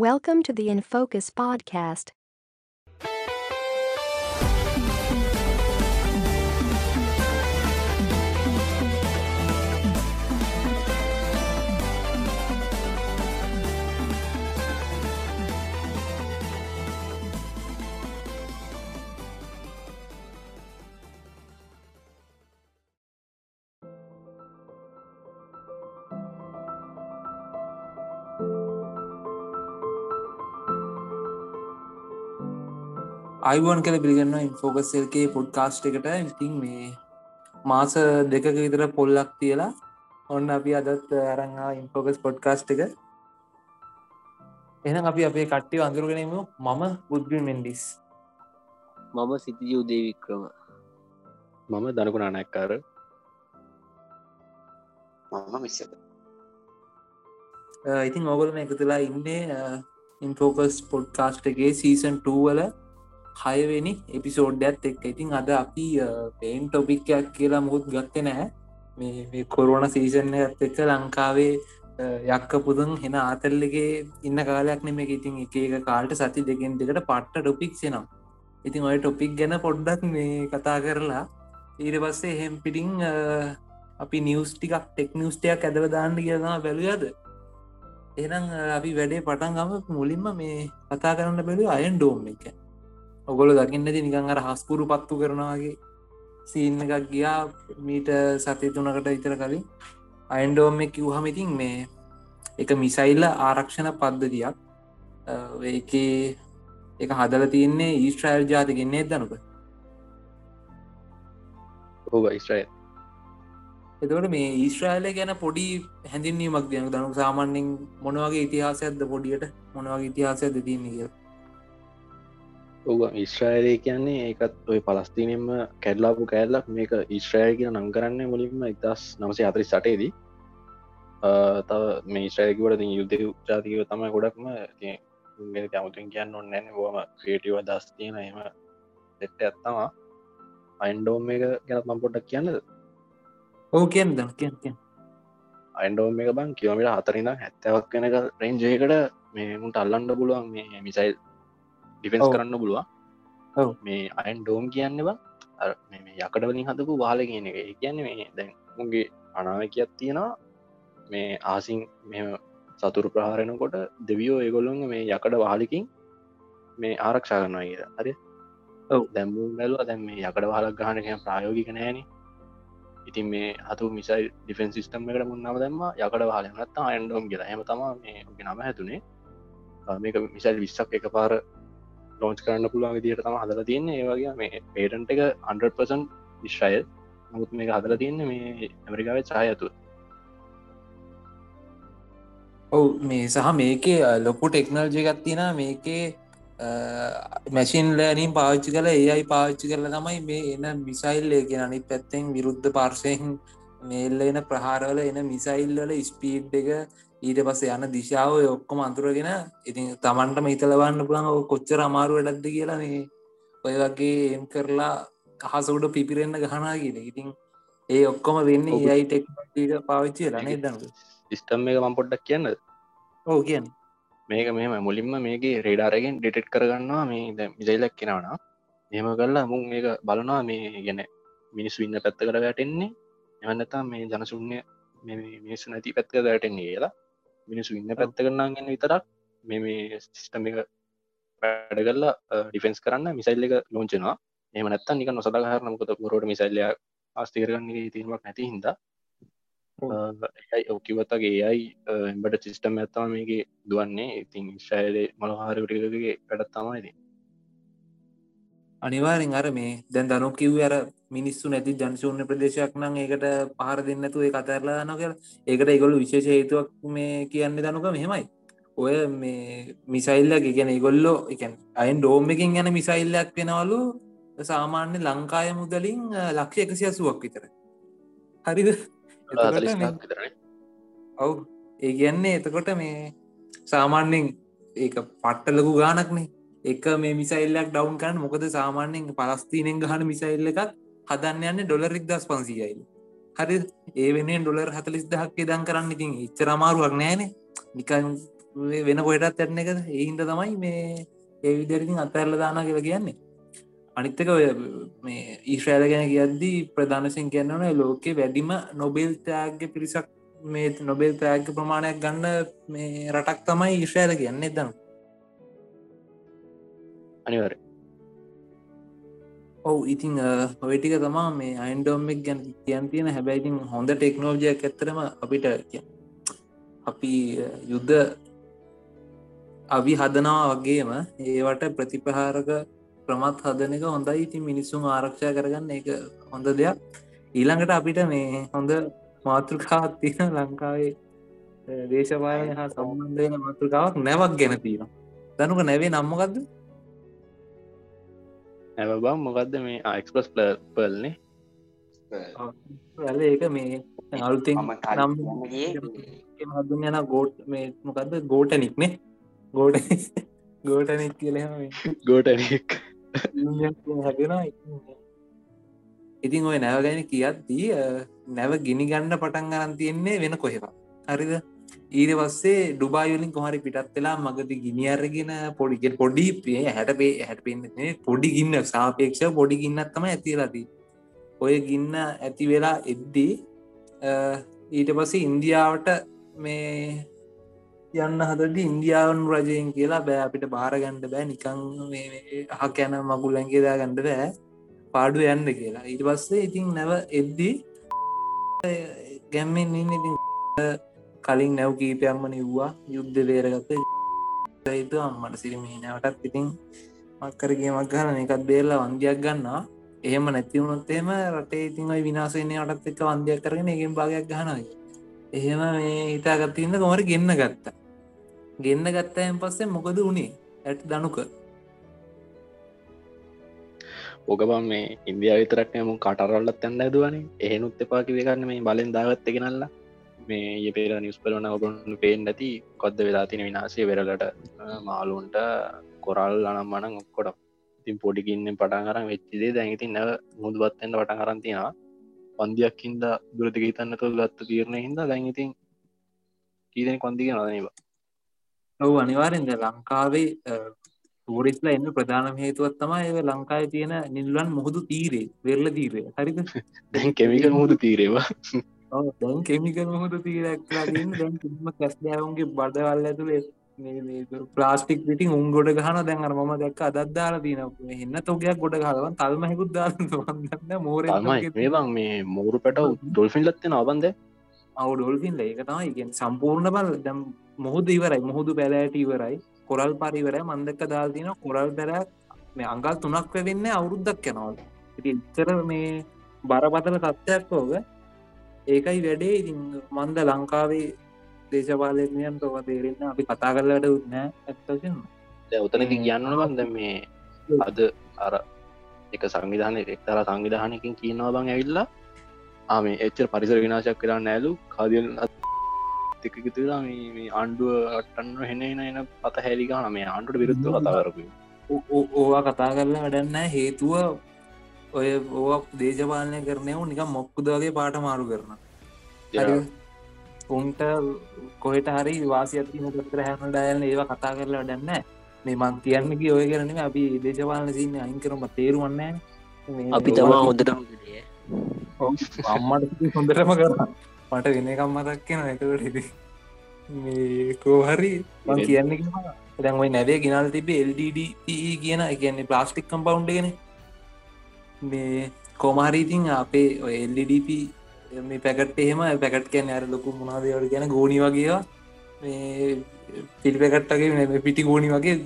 Welcome to the In Focus podcast. අයිබෝන් කළ පිළිගන්න ඉන්ෆෝකස්සල්ගේ පොඩ්කාස්ට් එකට. ඉතින් මේ මාස දෙකක විතර පොල්ලක් තියලා ඔන්න අපි අදත් අරංහා ඉන්ෆෝකස් පොඩ්කාස්ට් එක. එන අපි අපේ කට්ටය අඳුරගෙනීම මම බුද්ධ මෙන්ඩිස් මම සිතිජ උදේ වික්‍රම. මම දනකුණ නැක්කාර මම මිස්ස ඉතින් ඔගලම එකතුලා ඉන්නේ ඉන්ෆෝකස් පොඩ්කාස්ට් එකගේ සීසන් 2 වල හයවෙනි එපිසෝඩ්ඩත් එක් ඉතින් අද අපි පේන් ටොපික්යක් කියලා මුහුත් ගත්ත නෑ මේ කොරුණ සීසන්න ඇත් එක්ක ලංකාවේ යක්ක පුදුන් හෙන ආතල්ලගේ ඉන්න කාලයක් නෙම ඉතින් එක එක කාල්ට සති දෙකෙන් දෙකට පට්ට ටොපික් සෙනම් ඉතින් ඔය ටොපික් ගැන පොඩ්ඩක් මේ කතා කරලා ඊට පස්සේ හෙම් පිටිං අපි නිියස් ටිකක් ටෙක් නිියස්ටයක් ඇදව දාන්න කියදම බැලුවද එනම් අපි වැඩේ පටන් ගම. මුලින්ම මේ කතා කරන්න බැලු අයන් ඩෝම් එක. ඔගොල දකින්න ති නිකං අර හස්පුරු පත්තු කරනවාගේ සීන්න එකක් ගියා මීට සතය තුනකට ඉතර කලින්. අයින්ඩෝම කිව්හම ඉතින් මේ එක මිසයිල්ල ආරක්ෂණ පද්ධතියක්. ඒක එක හදල තියන්නේ ඊස්ට්‍රයිල් ජාතිකෙන්නේ දනුක ඉස්ට්‍රයිල් එතවට මේ ඊස්ට්‍රයිල ගැන පොඩි හැඳින්වීමක් දයන දනු සාමාන්‍යෙන් මොනවගේ ඉතිහාසයක්ද පොඩියට? මොනවගේ ඉතිහාසයක් දෙතින්නේ කිය ඔව ඉස්්‍රායලය කියන්නේ ඒකත් ඔය පලස්තිනෙන්ම කැඩ්ලාපු කෑල්ලක් මේක ඉස්්‍රෑල් කිය නං කරන්න මුලින්ම ඉදස් නමසේ අතරි සටේදී තව මේ ඉස්්‍රෑකිවට යුද්ධ ජාතිකව තමයි ගොඩක්ම ඇමුතුන් කියන්න ඔන්න නැන බෝම ක්‍රේටව දස් තියෙන එම දෙට්ට ඇත්තවා අයින්ඩෝම් එක ගැනත් මම් පොඩක් කියන්නද? ඕ කියන්න ද කිය අයින්ඩෝම් එක බං කියවමට හතරින්න හැත්තවක් කෙනක රෙන්ජයකට මේ මුට අල්ලන්ඩ පුළුවන් මේ මිසයිල් ඩිෆෙන්ස් කරන්න පුළුවන්. මේ අයන් ඩෝම් කියන්න බ යකට වලින් හදපු වාල කියන එක. කියන්න මේ දැන් උන්ගේ අනාවකයක් තියෙනවා. මේ ආසින් මෙ සතුරු ප්‍රහාරණකොට දෙවියෝ ඒගොල්ලොන් මේ යකඩ වාලිකින් මේ ආරක්ෂා කරනවා කිය හරි දැම්බූ බැලවා දැම් මේ යකඩ වාලක් ගහනක ප්‍රයෝගික නෑන. ඉතින් මේ හතු මිසයි ඩිෆෙන් සිිටම් එකට මුන්නාව දැම යකඩ වාලනත්තා අයන්ඩෝම් කියලා. හම තම මේ නම හැතුනේ මේක මිසල් විස්සක් එක පාර ලෝච් කරන්න පුළුවන් විදිට තම හදල තියන්නේ. ඒවගේ මේ පේටන්ට එක 100% විශ්‍රයල් මුත් මේ හදල තියන්න මේ ඇමරිකාව චායතු ඔවු මේ සහ මේකේ ලොකු ටෙක්නල්ජය ගත්තින මේකේ මැසින් ලෑනින් පාච්චි කල ඒයි පාච්චි කරල තමයි මේ එන මිසයිල්ලේ කියෙන අනි පැත්තෙන් විරුද්ධ පාර්ශයෙන් මේල්ල එන ප්‍රහාරවල එන මිසයිල්වල ස්පීඩ් එක ඊට පස්ස යන දිශාව ඔක්කොම අතුරගෙන ඉතින් තමන්ට හිතලවන්න පුළන් කොච්චර අමාරු වැඩක්ද කියලා මේ ඔය වගේ එම් කරලා කහසුඩ පිපිරෙන්න්න ගහනා කියන ඉතින් ඒ ඔක්කොම වෙන්න ඒයි ටෙක්නීක පාවිච්චි රනේ දන්න ස්ටම් එක මම් පොඩ්ඩක් කියන්න ඕ කියන්න. මේක මෙම මුලින්ම මේගේ රේඩාරගෙන් ඩෙටෙට් කරගන්නවා මේ මිසයිලක් කෙනවනා මෙම කරලා මුන් මේක බලනවා මේ ගැන මිනිස්සු ඉන්න පැත්ත කර වැටෙන්නේ එවන්නතා මේ ජනසුන්්‍ය මිනිස්සු නැති පැත්ක වැටෙන්නේ කියලා මිනිසු ඉන්න පැත්ත කරනාගෙන විතරක්. මේ සිිස්ටම එක වැඩ කරලා ඩිෆෙන්ස් කරන්න මිසයිල් එක ලෝංචනවා එම නැත්ත නික නොසදාහරන මොකද පුරෝට මිසයිල්ලය ආස්තිකරගන්නේ තීරමක් නැති හිද ඔකිවත්තගේ යයි එම්බට සිිස්ටම් ඇත්තම මේක දුවන්නේ. ඉතින් ශයලේ මළහාරකටගේ වැඩත් තමයිදී අනිවාරෙන් අර මේ දැන් දනු කිව් අර මිනිස්සු නැති ජනශූන්‍ය ප්‍රදේශයක් නම් ඒකට පහර දෙන්නතු ඒ කතරලා නොකර ඒකට ඒගොල්ු විශේෂ හේතුවක් මේ කියන්න දනුක මෙහෙමයි. ඔය මේ මිසයිල්ලක ගැන ගොල්ලෝ එකන් අයින් ඩෝම් එකින් ගැන මිසයිල්ලයක් වෙනවලු සාමාන්‍ය ලංකාය මුදලින් ලක්ෂ එකසි අසුවක් විතර. හරිද? ඔව්. ඒ කියන්නේ එතකොට මේ සාමාන්‍යෙන් ඒක පට්ටලකු ගානක්නේ එක මේ මිසයිල්ලක් ඩවන් කරන්න. මොකද සාමාන්‍යෙන් පලස්තිනෙන් ගහන මිසයිල්ල එකත් හදන්න යන්න ඩොලරික් දස් පන්සියයිල් හරි ඒ වෙන ඩොලර් හතලිස් දහක් දන් කරන්න ඉතින් එච්චර අමාරුවක් නෑන. නිකන් වෙන පොයටත් ඇරන එක ඒහින්ද තමයි මේ ඒ විදරකින් අත්ඇල්ල දානා කියලා කියන්නේ. අනිත්තක ඔය මේ ඊශ්‍රෑල ගැන කියද්දී ප්‍රධානසින් කියන්නන ලෝකෙ වැඩිම නොබෙල් තෑග්‍ය පිරිසක් මේ නොබෙල් තෑග්‍ය ප්‍රමාණයක් ගන්න මේ රටක් තමයි ඊශ්‍රෑල කියන්නේ දන්න අනිවර ඔව ඉතිං ඔයටික තමා මේ අයින්ඩෝම්මක් ගැන කියන් තියෙන. හැබැයිතින් හොඳ ටෙක්නෝජයක් ඇත්තරම අපිට අපි යුද්ධ අවි හදනවා වගේම ඒවට ප්‍රතිපහාරක ප්‍රමත් හදන එක හොඳයි. ඉතින් මිනිස්සුම් ආරක්ෂා කරගන්න එක හොඳ දෙයක්. ඊළඟට අපිට මේ හොඳ මාතෘකාත් තියෙන ලංකාවේ දේශපාලය හා සම්බන්ධයන මාතෘකාවක් නැවක් ගැන තියෙන දැනුක නැවේ නම්මකක්ද ඇව බම් මොකක්ද මේ ආක්ස්පස් පල්නේ ඇල ඒක මේ අලුතින් මම නම් හදුන් යන ගෝට් මේ මොකක්ද ගෝටනික්නේ ගෝට ගෝටනෙක් කියලම ගෝටනෙක් ඉතින් ඔය නැවගැන කියද්දී නැව ගිනි ගන්න පටන් ගරන් තියෙන්නේ වෙන කොහෙවා හරිද ඊට පස්සේ ඩුබායලින් කොහරි පිටත් වෙලා මගද ගිනි අරගෙන පොඩිගෙ පොඩි පේ හැට පේ හැට පෙන්න්නේ පොඩි ගින්න සාපේක්ෂ පොඩි ගින්නත්තම ඇතිලදී ඔය ගින්න ඇති වෙලා එද්දී ඊට පස්සේ ඉන්දියාවට මේ යන්න හදද ඉන්දියාවන් රජයෙන් කියලා බෑ අපිට බාරගණ්ඩ බෑ නිකං අහ කැන මගුල් ලැන්ගේදා ගණඩ බෑ පාඩු යන්න කියලා. ඊට පස්සේ ඉතින් නැව එද්දී ගැම්මෙන් ඉන්න ඉතින් කලින් නැව් කීපයක්ම නිව්වා. යුද්ධ වේරගත යුතු අම්මට සිරිමී නැවටත් ඉතින් මක්කරගේමක් ගහන එකත් බේරලා වන්දයක් ගන්නා එහෙම නැතිවුණොත්තේම රටේ ඉතින් ඔයි විනාසයනය අටත් එක වන්දයක් කරගෙන එකෙන් භාගයක් ගහනයි එහෙම මේ හිතාගත්තින්න කොමර ගෙන්න්න ගත්තා. ගෙන්න්න ගත්තයන් පස්සේ මොකද වුණේ? ඇට දනුක. ඕකබම් මේ ඉන්දියා විතරක් නම කටරල්ලත් ඇන්න ඇදවනේ එහෙනුත් එපා කිවකන්න මේ බලෙන් දාගත්ත ගෙනල්ලා මේ ඒ පේර නිස් පලන ඔබන් පේෙන් ඇති කොද්ද වෙලා තින විනාසේ වෙරලට මාලුන්ට කොරල් අනම් මනං ඔක්කොට ඉතින් පොඩිකින්න පටන් කරම් වෙච්චිදේ දැඟඉතින් නැව මුදුවත්තෙන්ට පටන් කරන්තියෙනවා පන්දියක්කින්ද දුරතික හිතන්නතු ගත්ත තීරණය හිද දැඟඉතින් කීදෙන කොන්දික නදනවා ඔවු අනිවාරෙන්ද ලංකාවේ ටූරිස්ලා එන්න ප්‍රධානම හේතුවත් තමා ඒ ලංකායි තියෙන නිල්ලන් මුහුදු තීරේ වෙරල තීරය හරිද? දැන් කෙමික මුහුදු තීරේවා දැන් කෙමිකල් මුහුදු තීරක්ලා දැන් කිම කැස්දෑවුන්ගේ බඩවල් ඇතුළේ ප්ලාස්ටික් පිටි උන් ගොඩ ගහන දැන් අර මම දැක්ක අදත්දාලා තියන එන්න තෝගයක් ගොඩ හලවන් තල්මහෙකුත් දාන්න මෝර මේබං මේ මෝරු පැට ඩොල්ෆින් ලත්තෙන අවබන්ද අවු ඩොල්ෆින්ල ඒක තමයි. ඉගෙන් සම්පූර්ණ බල. දැම් මුහුද ඉවරයි. මුහුදු පැලෑට ඉවරයි. කොරල් පරිවරය මන්දක්ක දාල්තින කොරල් පැරක් මේ අංගල් තුනක් වෙන්න අවුරුද්දක් යනවල්. ඉති ඉච්චර මේ බරපතල තත්ත්වයක් ඕක ඒකයි වැඩේ. ඉතින් මන්ද ලංකාවේ දේශපාලනයන් තොව තේරෙන්න අපි කතා කරලට උත්නෑ ඇත්තසින්න උතනති කියන්න බන්ද මේ අද අර එක සංවිධානය එක්තර සංවිධානයකින් කියනවා බං ඇවිල්ලා. ආම එච්චර පරිසර විනාශක් කරන්න නෑලු කාදියල් තිකතුලා මේ ආණ්ඩුව අටන්න හෙන එන පත හැලිකාන මේ ආණ්ඩුට විරුද්ධ කතාරපු ඕවා කතා කරලා වැඩන්න හේතුව ඔය ඕ දේශපාලනය කරනයව නික මොක්කුදගේ පාට මාරු කරන උන්ට කොහට හරි වාසියත්තින පත්‍ර හැන ඩයල්න ඒවා කතා කරලා වැඩන්න මේ මං කියන්නක ඔය කරන අපි දේශපාලන සින්න අයිංකරම තේරුවන්න අපි තමා හොඳට අම්මට හොඳටම කරන්න මට වෙන එකම් මතක් කියෙන එතකට හිති මේ කෝහරි මං කියන්න දැන්වයි නැවේ ගෙනල් තිබේ LDD කියන කියන්නේ ප්ලාස්ටික් කම්පවන්්ගෙන මේ කෝමාරීතින් අපේ එල්ඩඩප මේ පැකට් එහෙම පැකට් කියන අර ලොකු මුණදවට ගැන ගෝනි වගේ මේ පිළිපැකට්ටගේ පිටි ගෝනි වගේ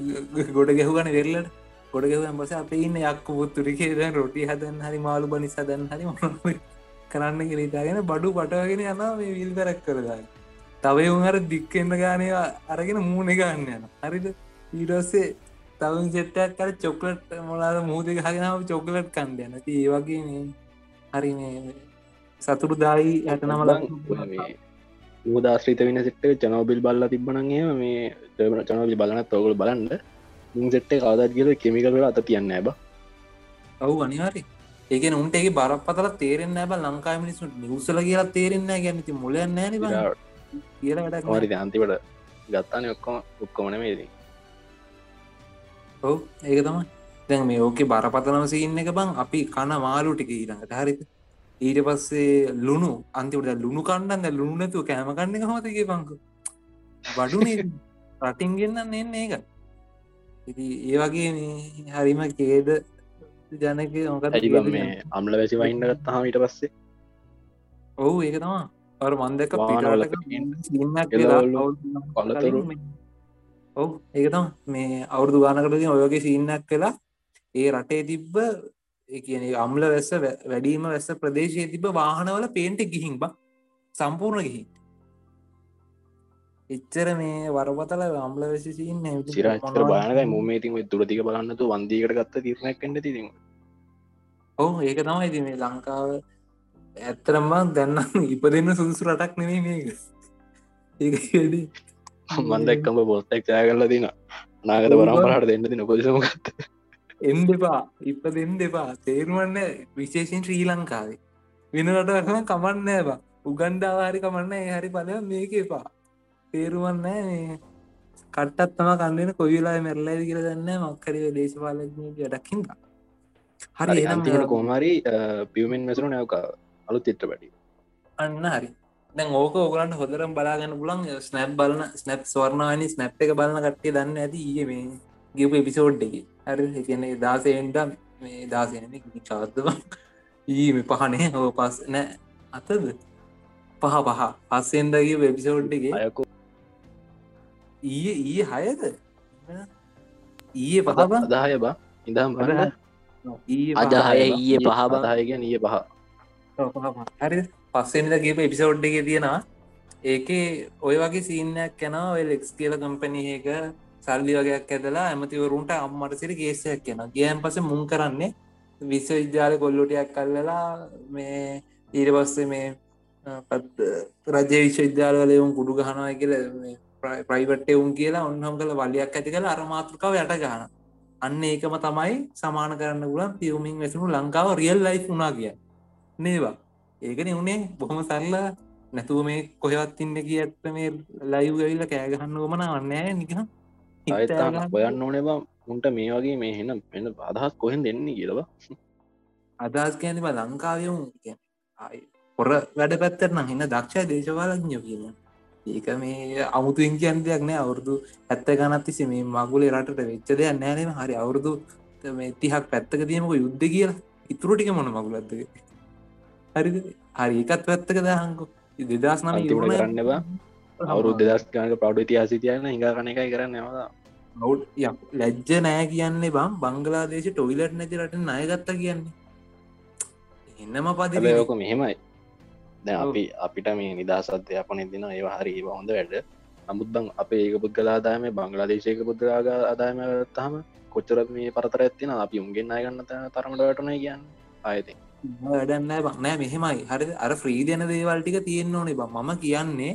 ගොඩ ගැහුගන වෙරලට ගොඩ ගැහුවන් පස අප ඉන්න යක්ක පුත්තුරිකේ දැන් රොටි හදන් හරි මාලු බනිස දන්න හරි මො කරන්න කිරීතාගෙන බඩු පටවගෙන යන මේ විල් පැරක් කරගන්න තවය උහර දික්කෙන්න්න ගානය අරගෙන මූුණ ගන්න යන හරිද? ඊටස්සේ තවන් සෙට්ටක් කර චොක්ලට් මොලාද මුහදක හගෙනාව චොකලට් කන්ඩ නැති ඒ වගේ මේ හරි මේ සතුරු දායි ඇතනමල මුදාශ්‍රීත වෙන සිට ජනෝබිල් බල්ල තිබනගේ මේ ජනෝබිල් බලන තෝගල බලන්න. සෙට්ට කාදත් කියල කෙමිකල අත තියන්න ඇබ ඔවු අනිවාරි ඒක උන්ටේ බරක් පතල තේරෙන් ඇබ ලංකා මිනිසු නිවසල කියලා තේරෙන්න ගැනති මුලයන්න න කියලා වැඩ අන්තිවට ගත්තාන ඔක්කොම ඔක්කොමන මේදී ඔව් ඒක තමයි. දැන් මේ ඕකේ බරපතනම සින්න එක බං අපි කන මාලු ටික ඊළඟට. හරිත ඊට පස්සේ ලුණු අන්තිවට ලුණු කණ්ඩන්න ලුණු නැතුව කෑම කන්න හමතගේ පංක බඩුනේ රටින් ගෙන්න්න එන්න ඒක. ඉති ඒ වගේ හරිම කේද ජනක බං මේ අම්ල වැසි වයින්න ගත්තාම ඊට පස්සේ? ඔවු ඒක තමා අර මන්දක වාහනවල පලතුරු. ඔව් ඒකතම් මේ අවුරදු ගානකටකින් ඔයගේ සින්නක් කලා ඒ රටේ තිබ්බ කියන අම්ල වැස්ස වැඩීම වැස්ස ප්‍රදේශය තිබ වාහනවල පේන්ට ගිහින් බ. සම්පූර්ණ ගිහි එච්චර මේ වරපතල අම්ල වැසි සින්න සිරච්චර බානකයි මුම ඉතින් දුරතික බලන්නතු වන්දීකට ගත්ත තිරණයක් කන්න ති ඔහු ඒක තමයි ඉති මේ ලංකාව ඇත්තරම්මා දැන්න ඉප දෙන්න සුදුසු රටක් නෙවේ මේක. ඒඩි මන්දක්කම බොස්තක් ජය කරලා තින නාගත පරම්පරහට දෙන්න තින පොදිසමගත්ත එම් දෙපා ඉප දෙන්න දෙපා තේරුවන්න විශේෂෙන් ශ්‍රී ලංකාවේ. වෙන රටම කමන්න බා. උගන්ඩාවාරි කමන්න හරි පල මේක එපා. තේරුවන්න මේ. කටත් තම කන්නන කොයිලා මැරලයි කියර දන්න මක්කරව දේශපාල ඩක්කින්ද හරි අන්තිමට කෝමරි පියමෙන් මැසරු නැවක අලුත් එත්ට පැටි අන්න හරි දැන් ඕක ඕගලන්ට හොදරම් බලාගන්න පුලන් ස්නැප් බලන ස්නැප් ස්වර්ණවානි ස්නැප් එක බලන කට්ටේ දන්න ඇති ඒ මේ ගිප එපිසෝඩ් එක. හරි කියන්නේ දාසයෙන්ට මේ දාසයන චාර්දව ඊම පහනේ හෝ පස් නෑ අතද? පහ පහ. පස්සෙන්දගේ වෙබිසෝඩ්ගේ අයකෝ ඊය ඊය හයද? ඊයේ පහබ අදාහය බා? ඉඳම් ඊයේ අදහය ඊයේ පහ බං. අදාහයග නිය පහ. හරි පස්සෙන්ද ගේප එපිසෝඩ් එක තියෙනවා. ඒකේ ඔය වගේ සීනයක් කැනවා ඔය ලෙක්ස් කියල කම්පනයක සල්ලි වගේයක් ඇදලා ඇමතිවරුන්ට අම්මට සිරි කේසයක් කියෙන ගයන් පස මුන් කරන්නේ විශ්ව විද්‍යාල කොල්ලොටියක් කල්ලලා මේ ඊට පස්සේ මේ රජය විශ්ව විද්‍යාලවලයවුන් කුඩු ගහනය කියල ප්‍රයිවට් එවුන් කියලා ඔන්නහම් කළ වලියක් ඇති කළ අරමාතෘකාව යට ගහන අන්න ඒකම තමයි සමාන කරන්න ගුලන් පියවමින් වැසුණු ලංකාව රියල් ලයි් වුණා කිය නේවා ඒකන උනේ බොහොම සල්ලා නැතුව මේ කොහෙවත් ඉන්න කිය ඇත්ත මේ ලයිව් ඇවිල්ල කෑගහන්න ඕමන වන්නෑ නික ඔයන්න ඕනෙබා මුන්ට මේ වගේ මේ හෙන එන්න අදහස් කොහෙන් දෙන්නේ කියලවා අදස් කියනම ලංකාවයමු පොර වැඩ පැත්තරන හින්න දක්ෂ දේශවාලඥ කියන ඒක මේ අමුතුන් කියන් දෙයක් නෑ. අවුරදු ඇත්ත ගනත්තිසි මේ මගුලේ රටට වෙච්ච දෙයක් නෑනම හරි අවුරදු මේ තිහක් පැත්තක තියමක යුද්ධ කියලා. ඉතුරටික මොන මගුලත්දක හරි හරි එකත් පැත්තක දහංකු. දෙදස් නම කරන්නවා අවුරු දෙදස් ගනක පවඩ තියාසිතියන්න හිඟ කන එකයි කරන්න නවදා ලැජ්ජ නෑ කියන්නේ බම් බංගලාදේශ ටොයිලට් නැති රට නයගත්ත කියන්නේ. එන්නම පදි ඕක මෙහෙමයි. දැ. අපි අපිට මේ නිදහසත්ය අපන දින ඒ හරි හොඳ වැඩ. නමුත් බං අපේ ඒක පුද්ගලාදාම බංගලාදේශයක පුද්ගලාග අදායම තහම කොච්චරත් මේ පරතර ඇත්තින අපි උන්ගෙන් අයගන්න තරමට වැටනය කියන්න. ආයති වැඩන්න බක්නෑ මෙහෙමයි. හරි අර ෆ්‍රී දෙන දේවල්ටික තියෙන්න්න ඕනේ බ. මම කියන්නේ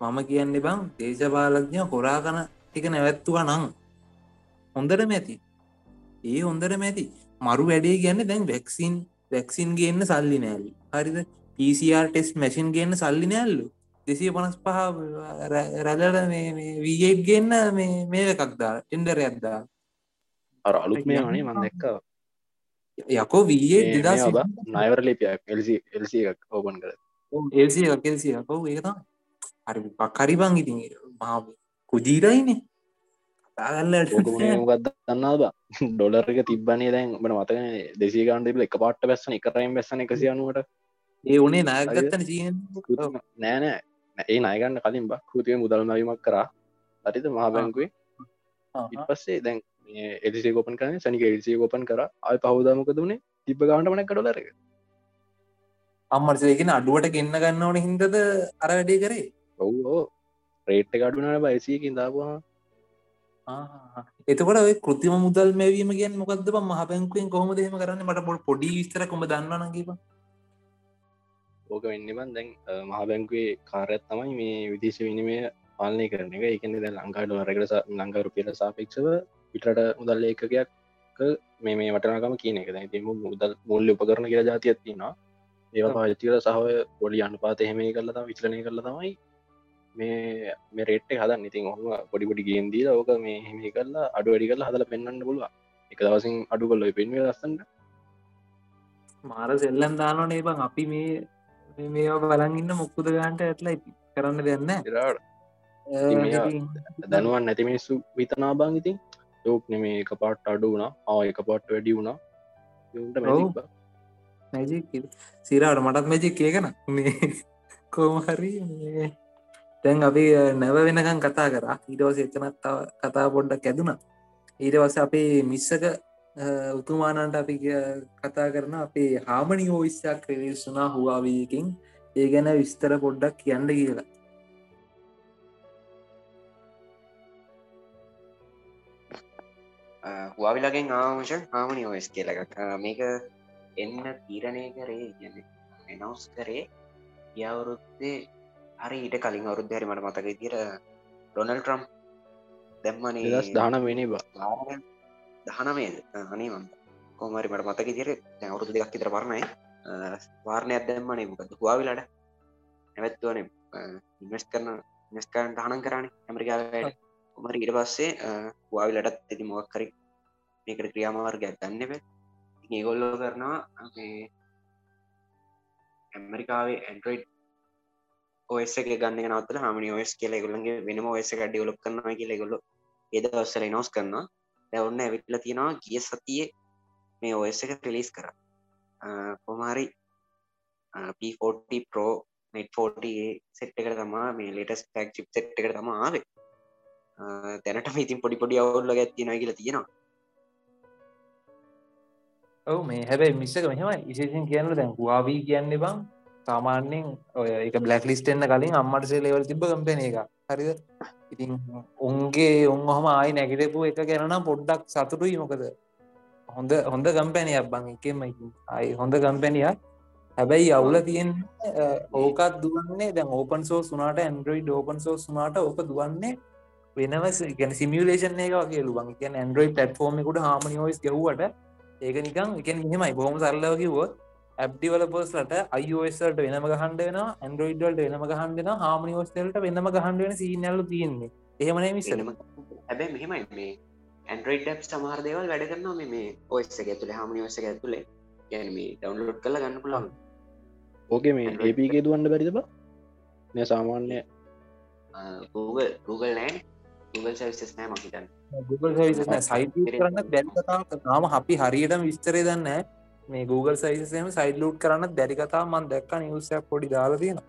මම කියන්නේ බං දේශපාලඥ හොරා කන ටික නැවැත්තුවා නං හොඳට මැති ඒ හොඳට මැති මරු වැඩේ කියන්න දැන් වැක්සින් වැක්සින් ගන්න සල්ලි නෑල්ලි හරිද? PCR ටෙස් මැසින් ගන්න සල්ලි නෑල්ලු දෙසිය පනස් පහ රැලට වීගේට් ගන්න මේ මේ එකක්දා ටෙන්ඩර ඇද්දා අර අලුත් මේ අනේ මන් දැක්ක යකෝ වීයේ දෙදස් නයවර ලිපියක් එල්සි එල්සි එකක් ඕපන් කර එල්සිය කෙල්සිය කව් ඒකතා හරි පක්කරිබං ඉතින් මා කුජීරයිනේ. කතාගල්ලට ඕකමගත් දන්නා බ? ඩොලර්ක තිබන්නේ දැන් බට මතක දෙසි ගන්ඩ එක පාට බැස්සන එකරයිම් බැස්සන එකසි අනුවට ඒ උනේ නායගත්තන නෑනෑ ඒ නයගන්න කලින් බක් කෘතිය මුදල් නවීමක් කරා. අරිත මහා බැංකුවේ? ඉට පස්සේ දැන් එලිසේ ගෝපන් කරන සනික එල්සේ ගෝපන් කර. අය පහුදාමක දුණේ තිබ ගාන්ට මනක් ඩොලර අම්මර්සයගෙන අඩුවට ගෙන්න්න ගන්න ඕන හින්දද අර වැඩේ කරේ? ඔවෝ රේට්ට ගඩුනට බයිසයකින් දාපුවා එතකොට ඔය කෘතිම මුදල් මැවීම ගැන් මොකද මහ පැංකුවෙන් කොහොම දෙම කරන්න? මට පොඩ පොඩි විස්තර කොම දන්නනකිව ඕක වෙන්නබන් දැන් මහ බැංකුවේ කාරත් තමයි මේ විදේශ විනිමය පාලනය කරන එක. එකන ද ලංකාඩ රකට ලංකා රුපියල සාපෙක්ෂව පිටට මුදල් ඒකකයක් මේ මේ වටනකම කියන එක. තිම මුදල් මුල්ල උපකරන කියලා ජාතියත්තිනවා ඒවා පාතිකල සහය පොඩි අනුපාත එහෙම කරලත විචලනය කරල තමයි මේ මේ රේට් හදන්න. ඉතින් ඔහම පොඩිපොඩි ගේම්දී ඕක මේ හිම කරලා අඩු වැඩි කරලා හදල පෙන්න්න පුළුව එක දවසින් අඩු කොල්ල පෙන්වේ ලස්සන්ට. මාර සෙල්ලන් දානන ඒබං අපි මේ මේවා බලගන්න මුක්කුද ගාන්ට ඇත්ලා කරන්න දෙන්න රාට දැනුවන් නැති මිනිස්සු විතනා බං ඉතින් යෝක් නෙමේ එක පාට් අඩු වුණා. ආ එක පාට් වැඩි වුණා. සිරාට මටත් මැජික් කියකන මේ කෝමහරි තැන් අපි නැව වෙනකම් කතා කරා. ඊටවස එතනත් කතා පොඩ්ඩක් ඇදුන. ඊට වස අපේ මිස්සක උතුමානන්ට අපි කතා කරන අපේ හාමනි හෝවිස්සයක් ක්‍රවිස්සුනා හවාවීකින් ඒ ගැන විස්තර පොඩ්ඩක් කියන්න කියලා හවාවිලගෙන් ආවංශ හාමනි ඔස් කියලක මේක එන්න තීරණය කරේ ගැන එනවස් කරේ යවුරුත්තේ හරි ඊට කලින් අවුරුද්ධ හරි මට මතක තිර ඩොනල් ට්‍රම් දැම්මන දස් දාන වෙන බා දහනමේ අනේ මන්ත කොමරි මට මතක තිර අවුරුදු දෙයක් තිර පරණයි වාරණයක් දැම්මනේ මොකද හවාවිලට නැවැත්වන ඉන්වස් කරන නිස්කන් දහනන් කරන්න ඇමරිකාවට කොමර ඉට පස්සේ හවාවිලටත් ඇති මොක් කරි මේකට ක්‍රියාමාර්ගයක් ගන්නව ඒගොල්ලෝ කරනවා ඇමරිකාවේ ඇන්ඩරයිඩ් ඔස් එක ගන්න නවත හමනි ඔස් කියල ගොල්ලගේ වෙනම ඔස එක ඩියලොක් කරනවා කියල ගොල්ල ඒද ඔස්සල නෝස් කරන්න දැවන්න ඇවිටල තියෙනවා ගිය සතියේ මේ ඔස් එක රිලිස් කර කොමාරි P40 පෝ නෙට්ෆෝට සෙට් එකට තමා මේ ලෙටස් ටක් චිප් සෙට් එකට තම ආවේ. තැනට ඉතින් පොඩි පොඩි අවුල්ල ඇත්තින කියල තියෙනවා. ඔව මේ හැබැයි මිස්සක මෙහම ඉශේෂන් කියන්න දැන් හවාවී කියන්න බං සාමාන්‍යෙන් ඔය එක බ්ලක් ලිස්ටෙන්න්න කලින් අම්මටසේ ලෙවල් තිබ කම්පෙන එක හරිද? ඉතින් උන්ගේ උන් හොම ආයි නැගිටපු එක ගැනනම් පොඩ්ඩක් සතුටුයි මොකද? හොඳ හොඳ කම්පැනියක් බං එකෙම අයි හොඳ කම්පැනියක් හැබැයි අවුල තියෙන් ඕකත් දුවන්නේ දැන් ඕපන් සෝ සුනාට ඇන්ඩරෝයිඩ් ඕපන් සෝ සුනාට ඕක දුවන්නේ වෙනවස් ගැන සිමියලේෂන් එක වගේ ලුවන් එක ඇන්ඩරෝයි පටෆෝර්ම එකුට හාමනිෝස් ගවට ඒක නිකන් එක මෙහෙමයි. බොහොම සරලව කිව්වොත් ඇබ්ඩිවලපර්ස්ලට අයිෝස්ලට වෙනම ගහන්ඩ වෙන ඇන්ඩරෝයිඩ්වල්ට වෙනම ගහන්ඩෙන හාමනිෝස්ටල්ට වෙනම ගහන්ඩ වෙන සීනල්ල තියෙන්නේ. එහෙමන මිසනම හැබැ මෙහෙමයි මේ ඇන්ඩරෝයිඩ් සමහර දේවල් වැඩ කරනවා මේ ඔස්ස එක තුළ හාමනි ඔස්ස එක තුළේ ගැන මේ ඩවන්ලෝඩ් කල ගන්න පුළන් ඕකේ මේ ඒපගේ දුවන්න බැරිද බ? නය සාමාන්‍ය Google Google නෑ. Google සවිස් නෑ මහිතන්න Google සයි කරන්න බැරි කතා තාම අපි හරියටම විස්තරේ දන්න මේ Google සයිසම සයිඩ ලූට් කරන්න බැරි කතා මන් දැක්ක නිවසයක් පොඩි දාලා තියෙන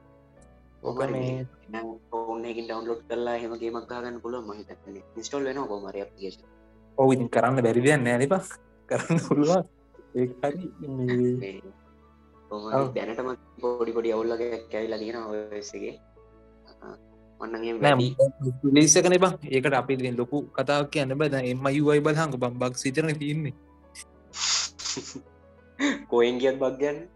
ඕක මේ ඕනකින් ඩවන්ලෝඩ් කරලා හෙමගේමක් ගන්න පුළුව මහිත ස්ටෝල් වෙන කොමර ඔව කරන්න බැරි දෙයක් නෑනිප කරන්න පුළුවන් ඒ හරි දැනටම පොඩි පොඩි අවුල්ලගේ කැවිලා තියෙන ඔයසගේ ලේසකන බං. ඒකට අපි ලොකු කතාවක් කියන්න බද එම යුවයි බදහංග බම්බක් සිතරන තියන්නේ. කොයින් ගියත් බක්ගන්න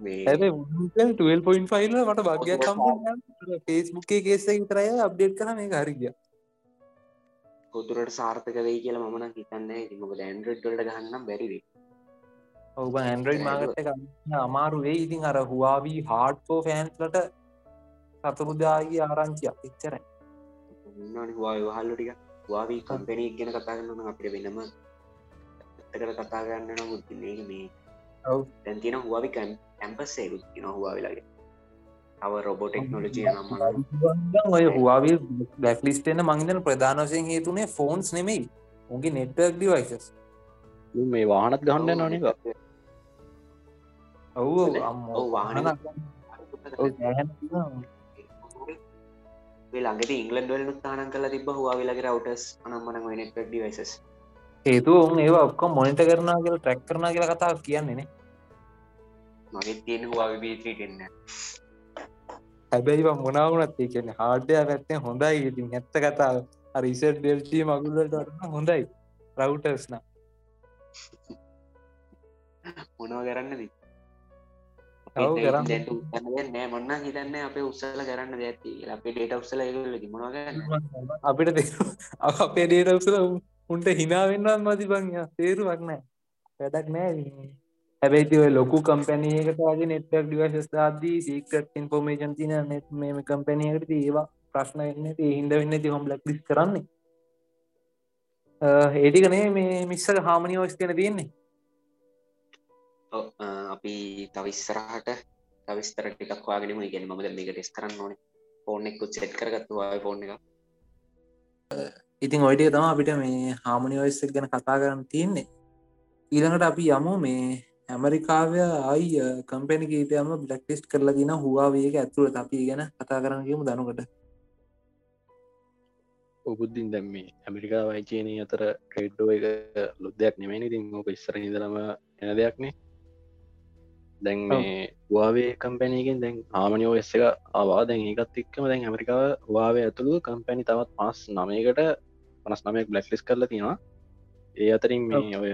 12.5 මට භගයක් කම් ෆේස්බුක්කේ කේස විතරය අප්ඩේට් කන මේ හරිගිය කොතුරට සාර්ථක වෙයි කියලා මන හිතන්න මොක ඇන්ඩ්‍රඩ්ඩට ගහන්නම් බැරිවේ ඔබ ඇන්ඩරෝයිඩ් මාගට අමාරු වේ ඉතින් අර හවාවී හාඩ්ෆෝ ෆෑන්ස්ලට සතුරුදාගේ ආරංචියක් එච්චරයි වහල්ලටික වාවී කම්පැනී ගෙන කතා කරන්න අපිට වෙනම එකට කතා කරන්න නමුත් මේ. තැන්තින හවාවිකන් ඇම්පස්සේකුත් තින හවා වෙලාගේ අව රොබෝ ටෙක්නෝලජිය නම්ම ඔය හවාවී බැක්ලිස්ටෙන මංදන ප්‍රධානවසයෙන් හේතුනේ ෆෝන්ස් නෙමෙයි. උගේ නෙට්වර්ක් ඩිවයිසස් මේ වාහනත් ගහන්න නොනක ඔව්. වාහන ළඟට ඉංගලන්ඩ වල තානන් කල තිබ හවා වෙලගේ රවටස් අනම්මන නෙටක් ඩිවයිසස් හේතු ඔවුන් ඒ ඔක්කො මොනිට කරනා කියල ට්‍රැක් කරන කියල කතා කියන්නේනේ මගේ තියෙන හවා විබීටන්න හැබැයි මොනාවනත් ඒ කියන හාඩය පැත්තේ හොඳයි. ඉතින් ඇත්ත කතාව. රිසට් ඩෙල්ටී මගුල්ලට හොඳයි. රවටස්න මොනව කරන්නද මොන්න හිතන්න අප උත්සල කරන්න ඇති අපේ ඩේට උත්සල මොනගන්න අපිට අපේ ඩේට උසල උන්ට හිනාවෙන්නත් මති බං. තේරුවක් නෑ වැඩක් නෑ හැබැයිති ඔය ලොකු කම්පැනයකට වගේ නෙට්ක් ඩිවශස් දාදී සීකට ඉන්ෆෝර්මේෂන් තින නෙත් මේ කම්පැනයකට ඒවා ප්‍රශ්න වෙන්න හින්ද වෙන්න ති හොම් ලක්ලිස් කරන්නේ. ඒටිකනේ මේ මිස්සක හාමනි ෝස් කන තියෙන්නේ අපි තවිස්සරහට තවිස්තර ටිකක් වාගෙනම ඉගෙන මද මේක ටෙස් කරන්න ඕනේ. ෆෝන් එක්කුත් සෙට් කරගත්තු වාය ෆෝන් එක ඉතින් ඔයිටිය තම අපිට මේ හාමනි ඔයස්සක් ගැන කතා කරන්න තියෙන්නේ. ඊළඟට අපි යමු මේ ඇමරිකාවය අයි කම්පැනි කීපයම බ්ලක්ටිස්් කරලා දින හවාවේක ඇතුළට අපි ගැන කතා කරන්න කියමු දනුකට. ඔබුද්ධින් දැම් මේ ඇමරිකා වයිචයනය අතර ට්‍රේඩ්ඩෝ එක ලොද්දයක් නෙමනි තින් ඕක ඉස්සර ඉදලම එන දෙයක්නේ දැන් මේ වාවේ කම්පැනීගෙන් දැන් ආමනියෝ එස්ස එක ආවා. දැන් ඒකත් එක්කම දැන් ඇමරිකාව වාවේ ඇතුළු කම්පැනි තවත් පස් නමයකට පනස් නමයක් බ්ලක්ලිස් කරලා තියෙනවා. ඒ අතරින් මේ ඔය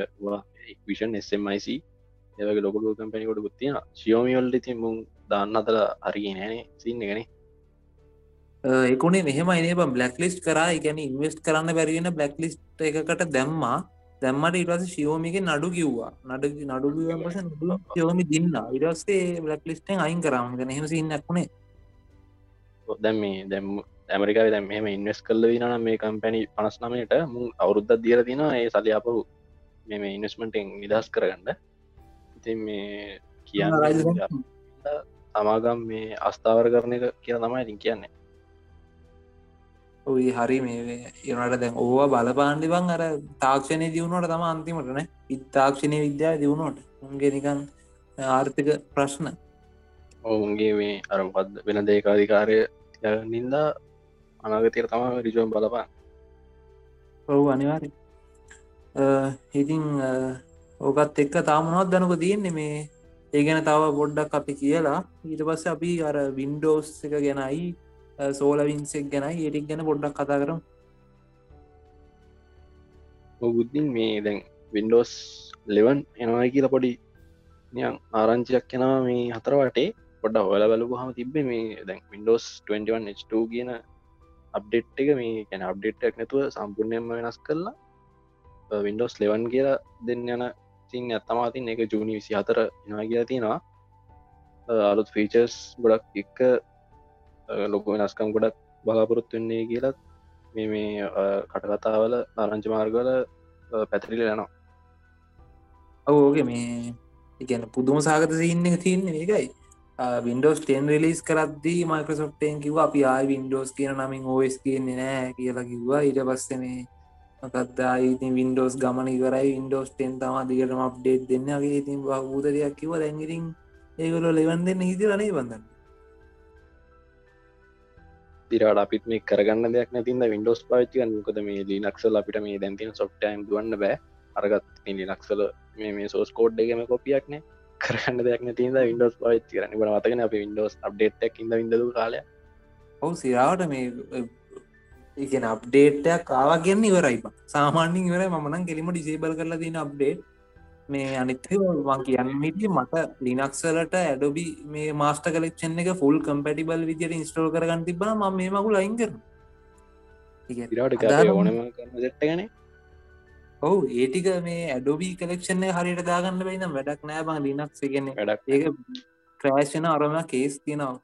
විෂන් එස්MIC ඒවගේ ලොකුඩු කම්පැනිකොට ගුත්තිය ශියෝමියල්ල ති මුන් දන්න අතල හරි නෑනේ සින්න ගැන ඒකුණේ මෙහෙම එනේ බ්ලක් ලිස්් කරා. ගැන ඉන්වස්ට කරන්න බැරිවෙන බ්ලක් ලිස්් එකකට දැම්මා දැම්මට ඉටස ශියෝමික නඩු කිව්වා. නඩ නඩු පස යෝමි දින්න. ඉරස්සේ බ්ලක් ලිස්ටෙන් අයින් කරම ගැන හෙම ඉන්නක්ුණේ දැම් මේ දැම් ඇමරිකාව දැම් මෙම ඉන්වස් කල්ල වින මේ කම්පැනි පනස් නමයට මුන් අවුරුද්ධ දියර තින ඒ සලි අපහු මෙම ඉන්වස්මටෙන් නිදස් කරගන්න. ඉතින් මේ කියන්න තමාගම් මේ අස්ථාවර කරන එක කියලා තමයි ඉතින් කියන්නේ ඔයි හරි මේ ඒනට දැන් ඕවා බලපාන්ඩි බං අර තාක්ෂණය දියුණුවට තම අන්තිමටන ඉත්තාක්ෂණය විද්‍යා දියුණුවට. උන්ගේ නිකන් ආර්ථික ප්‍රශ්න. ඔවුන්ගේ මේ අරපත් වෙන දේකාධිකාරය නින්දා අනාගතයට තම රිජෝම් බලපා ඔවු අනිවාරි ඉතිං ඕකත් එක්ක තාමනොත් දැනක තියෙන්නේ? මේ ඒ ගැන තව පොඩ්ඩක් අපි කියලා. ඊට පස්ස අපි අර වින්ඩෝස් එක ගැනයි සෝලවින්සෙක් ගැන ඒටික් ගැන පොඩ්ඩක් කතා කරම්. බුද්ධින් මේ දැන් වින්ඩෝස් ලෙවන් එනවායි කියලා පොඩි නියන් ආරංචියක් කෙනවා මේ හතරවාටේ පොඩ හොල බලපු හම තිබේ මේ දැන් වින්ඩෝස් 21H2 කියන අප්ඩේට් එක මේ ගැන අප්ඩේට්ක් නැතුව සම්පූර්ණයම වෙනස් කරලා වින්ඩෝස් ලෙවන් කියලා දෙන්න යන සිං ඇත්තමාතින් එක ජූනි විසි හතර එනවා කියලා තියෙනවා. අලුත් ෆීචර්ස් ගොඩක් එක්ක ලොකු වෙනස්කම් ගොඩක් බලාපොරොත්තු වෙන්නේ කියලත් මේ මේ කටකතාවල ආරංචි මාර්ගල පැතිරිල යනවා. ඔවෝගේ මේ ඉගැන පුදුම සාගත සින්න එක තියන්නේ ඒකයි වින්ඩෝස් ටෙන් රිලිස් කරද්දී මයිකසොට්ටෙන් කිව අපි ආයි වින්ඩෝස් කියන නමින් ඕස් කියන්නේ නෑ කියලා කිව්වා. ඊට පස්ස මේ මකත්දායිති වින්ඩෝස් ගමන කරයි වින්ඩෝස් ටෙන් තම දිගටම අප්ඩේට් දෙන්නගේ ඉතින් බූතරයක් කිව දැගිරින් ඒගොලො ලෙවන් දෙන්න හිති රනේ බඳන්න. තිරට අපිත් මේ කරගන්න දෙයක් නැතින්න වින්ඩෝස් පාච්චිකන් කොද මේ ලිනක්සල් අපිට මේ දැන්තින සොට්ටයිම් දුවන්න බෑ. අරගත් ලිනක්සල මේ මේ සෝස් කෝඩ් එකම කොපියක්න කරන්න දෙයක් නැතිද වින්ඩෝස් පාච්චි කරන බට මතකන අප වින්ඩෝස් අප්ඩේට්ක් ඉද විඳදු කාලය ඔවු සිරාවට මේ ඉගෙන අප්ඩේට්ටයක් කාවා කියන්න ඉවරයි. සාමාන්‍යින් ඉවර මනන් කෙලිම ඩිසේබල් කරලා තින අප්ඩේට් මේ අනිත්‍ය වන් කියන්න මිටිය මට ලිනක්සලට ඇඩොබි මේ මාස්ට කලෙක්ෂන් එක ෆුල් කම්පැටිබල් විදියට ඉස්ටෝල් කරගන්න තිබන ම මේ මකු ලයින් කර ඉරට ඕනම කරන ඔහු ඒටික මේ ඇඩොබි කලෙක්ෂණ හරියට දාගන්න බයින වැඩක් නෑ බං ලිනක්ස ගෙන ඒක ක්‍රෑශන අරම කේස් තියෙනවා.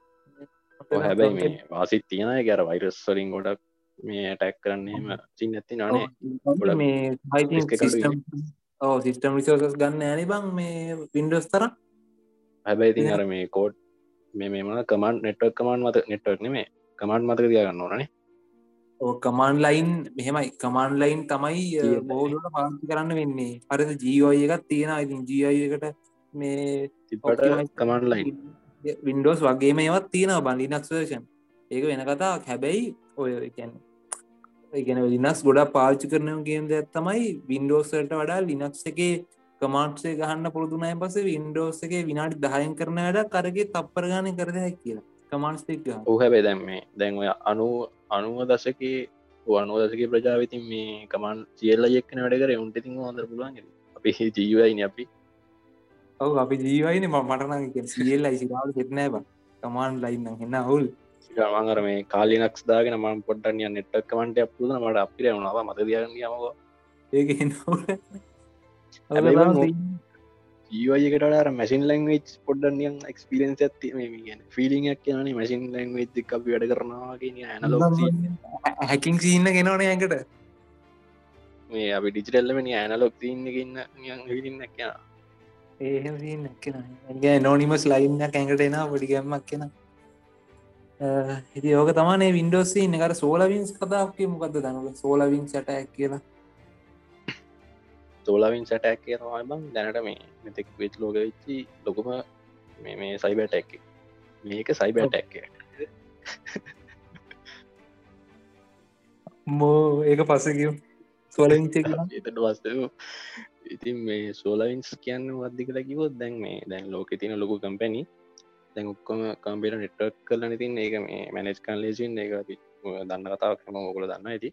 හැබැයි මේ වාසිත් තියෙන ගැර වෛරස් වලින් ගොඩක් මේ ටැක් කරන්නේම සින් ඇති නානේ මේ සිිස්ටම් ඕ සිිස්ටම් රිසෝසස් ගන්න ඇනි බං මේ පින්ඩස් තර හැබැයි ඉතින් අර මේ කෝඩ් මේ මෙමන කමන්් නෙට්වක් කමන්් මත නෙට්වක් නෙමේ කමන්් මතක තියාගන්න ඕනනේ කමාන් ලයින් මෙහෙමයි. කමාන් ලයින් තමයි බෝදුට පාති කරන්න වෙන්නේ. අරද ජීෝය එකත් තියෙන ඉතින් ජීයකට මේ තිපට කමන්් ලයින් වින්ඩෝස් වගේම ඒවත් තියෙන බලිනක්ෂේෂන් ඒක වෙන කතාක් හැබැයි ඔය ඉගෙන ලිනක්ස් ගොඩා පාච්චි කරනය කියද තමයි වින්ඩෝසට වඩා ලිනක්ස් එකේ කමාන්්සේ ගහන්න පුරදුනය පස වින්ඩෝස් එක විනාඩි දහයන් කරන වැඩ කරගේ තප්පරගානය කරද හැක් කියලා. කමන්ස්තික් ඔහැබේ දැම් මේ දැන්ව අනු අනුව දසක අනුව දසක ප්‍රජාවිතින් මේ කමන් සියල්ල එක්න වැඩ කර. උන්ට තින් හොඳර පුළුවන් අපි ජීවයින අපි. ඔව අපි ජීවයින මටන සියල්ලයි සිරාව හෙටනෑ බ. කමාන් ලයින්න එන්න හුල් මංගර මේ කාලිනක්ස් දාගෙන මම පොට්ටනිය නෙට්ක් කමන්ට අපපුද මට අපිර වුණවා මත දියගන්න යමක ඒක ජීවයකටර මැසින් ලංවෙච් පොඩ්ඩනියන් එක්ස්පිරෙන්ස් ඇති ගැන ෆිලිංක් කියන මැසින් ලංවෙච් අපි වැඩ කරනවාගෙන ඇනලෝ හැකින් සින්න ගෙනවන ඇකට මේ අපි ඩිජිටල්ලමනි ඇනලොක් තින්න ගන්න හිලින්න කියන ඒ නෝනිමස් ලයින්න ඇඟට එන පඩි ගැම්මක් කියෙන හිති ඕක තමානේ වින්ඩෝසි එකට සෝලවින්ස් කතාක් මොකක්ද දනුල සෝලවින් සටක් කියලා. තෝලාවින් සටැක් කිය බං දැනට මේ මෙතෙක් වෙච් ලෝක වෙච්චි ලොකුම මේ මේ සයිබටැක් මේක සයිබටැක් මෝ ඒක පසකිව සොලින් එතට වස්ත ඉතින් මේ සෝලවින්ස් කියන්න වද්දි කළ කිවොත් දැන් මේ දැන් ලෝක තින ලොකු කම්පැනි දැන් ඔක්කොම කම්පිට නෙට්වක් කරලන තින් ඒක මේ මැනෙජ් කන්ලේසින් ඒක දන්න කතාවක් ම ඔකොල දන්න ඇති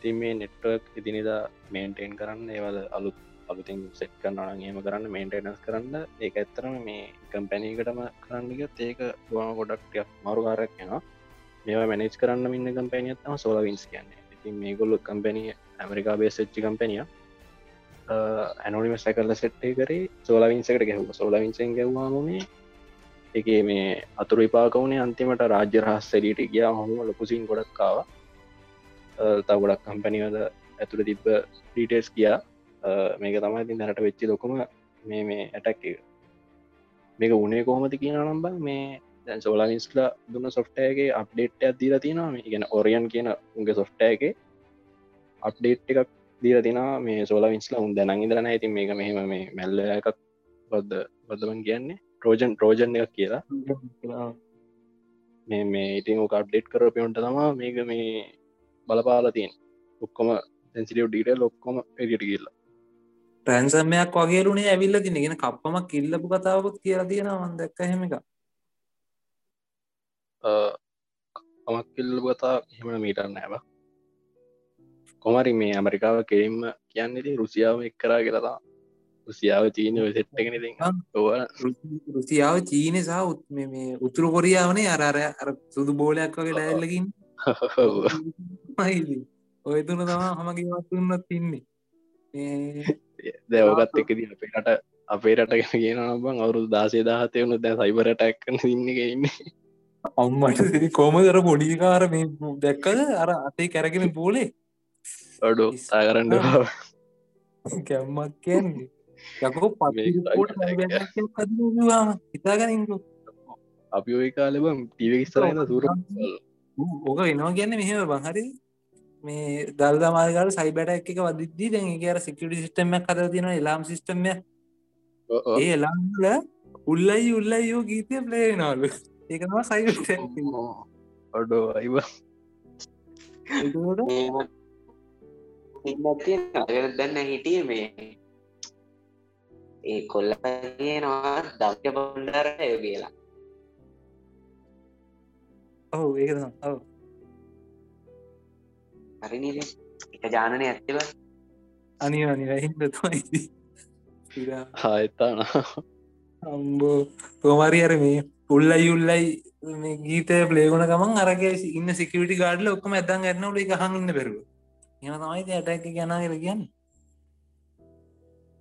ති මේ නෙට්වක් ඉතිනිදා මේන්ටේන් කරන්න ඒවල අලුත් අලුතින් සෙට් කරන්න ඒම කරන්න මේන්ටේනස් කරන්න. ඒක ඇත්තරම මේ කම්පැනීකටම කරන්නගත් ඒක ගොම ගොඩක්ටයක් මරුකාරයක් එෙනවා මේවා මැනේජ් කරන්න මින්න කම්පැනියත්තම සෝල වින්ස් කියන්නේ. ඉතින් මේගොල්ලු කම්පැනිය ඇමරිකා බේසච්චි කම්පැනිය ඇනොනිම සැකල්ල සෙට්ටේ කරේ සෝලවින්සකට ගැහුව. සෝලවින්සෙන් ගැවවාම මේ එක මේ අතුරු විපාකවනේ අන්තිමට රාජ්‍ය රහස් සැඩීට ගියා. හොම ලොකුසින් ගොඩක්කාවා තව ගොඩක් කම්පැනිවල ඇතුළ තිබ්බ ඩීටේස් කියා මේක තමයි ති දැනට වෙච්චි ලොකුම මේ මේ ඇටක් එක. මේක උනේ කොහොමති කියන නම්බ මේ දැන් සෝලාවිස්ලා දුන්න සොෆ්ටයගේ අප්ඩේට් ඇදීල තිනවා. මේ ගැන ඔරියන් කියන උන්ගේ සොෆ්ටයගේ අප්ඩේට් එකක් දීර තින මේ සෝලාවිස්ලා උන් දැනන් ඉදරන ඇති මේක මෙහෙම මේ මැල්ල එකක් බද්ධ බද්ධවන් කියන්නේ. රෝජන් රෝජන් එකක් කියලා. මේ මේ ඉතින් ඕක අප්ඩේට් කර පියොන්ට තමා මේක මේ බලපාල තියෙන් ඔක්කොම සැන්සිටියව් ඩීටල් ඔක්කොම එඩියට කියල්ලා ප්‍රැන්සම්මයක් වගේරුණේ ඇවිල්ල තිනගෙන කප්පමක් කිල්ලපු කතාවකුත් කියලා තියෙනවා දැක්ක හෙම එක අමක් කිල්ල කතා හෙමන මීටන්න නැව කොමරි මේ ඇමරිකාව කෙරෙම්ම කියන්නේති රුසියාව එක් කරා කියලතා රුසියාව චීනය සෙට්ටගෙන ති රුසියාව චීන සහ උත් මේ උතුරු කොරියාවනේ අරරය අර සුදු බෝලයක් වගේ ඩැල්ලකින් ඔය තුන තමා හමගේ වත්තුන්නත් තින්නේ දැවගත් එකදී අපේ රට අපේ රටගෙන කියන නබන් අවුරු දාසේ දාහතය වුණු දැ සයිබර ටැක්කන ඉන්න ඉන්න. අම්මට කෝමදර පොඩිකාර මේ දැක්කද? අර අතේ කැරගෙන පෝලේ අඩු සාකරන්න කැම්මක් කියන්නේ යකෝ පට හිතාගනින්කු අපි ඔය කාලබම් ටීව ස්තරන්න සූර ඕක වෙනවා කියන්න මෙහෙම බහරි මේ දල්ද මාගල සයිබට එක වදදි දැන් කියර සිකට සිිටම කර තින එලාම් සිිටම්ය ඒ එලාම්ල උල්ලයි උල්ලයි යෝ ගීතය ප්ලේනාලු ඒකවා සයි ඔඩෝ අයිව දන්න හිටිය මේ ඒ කොල්ල කියනවා දක්්‍ය බොන්ඩර කියලා ඔවු ඒක ඔව හරිනීද එක ජානනය ඇත්තව අනි අනිරහින්ද තුයි හායතාන අම්බෝ තෝමරි අර මේ උල්ලයි මේ ගීත පලේගුණ ගමන් අරගේ ඉන්න සිකට ගාඩල ඔක්කම ඇතන් ඇන්නවල එක හඟන්න පෙරුව එම තමයි ඇටැක ගැන කර කියන්න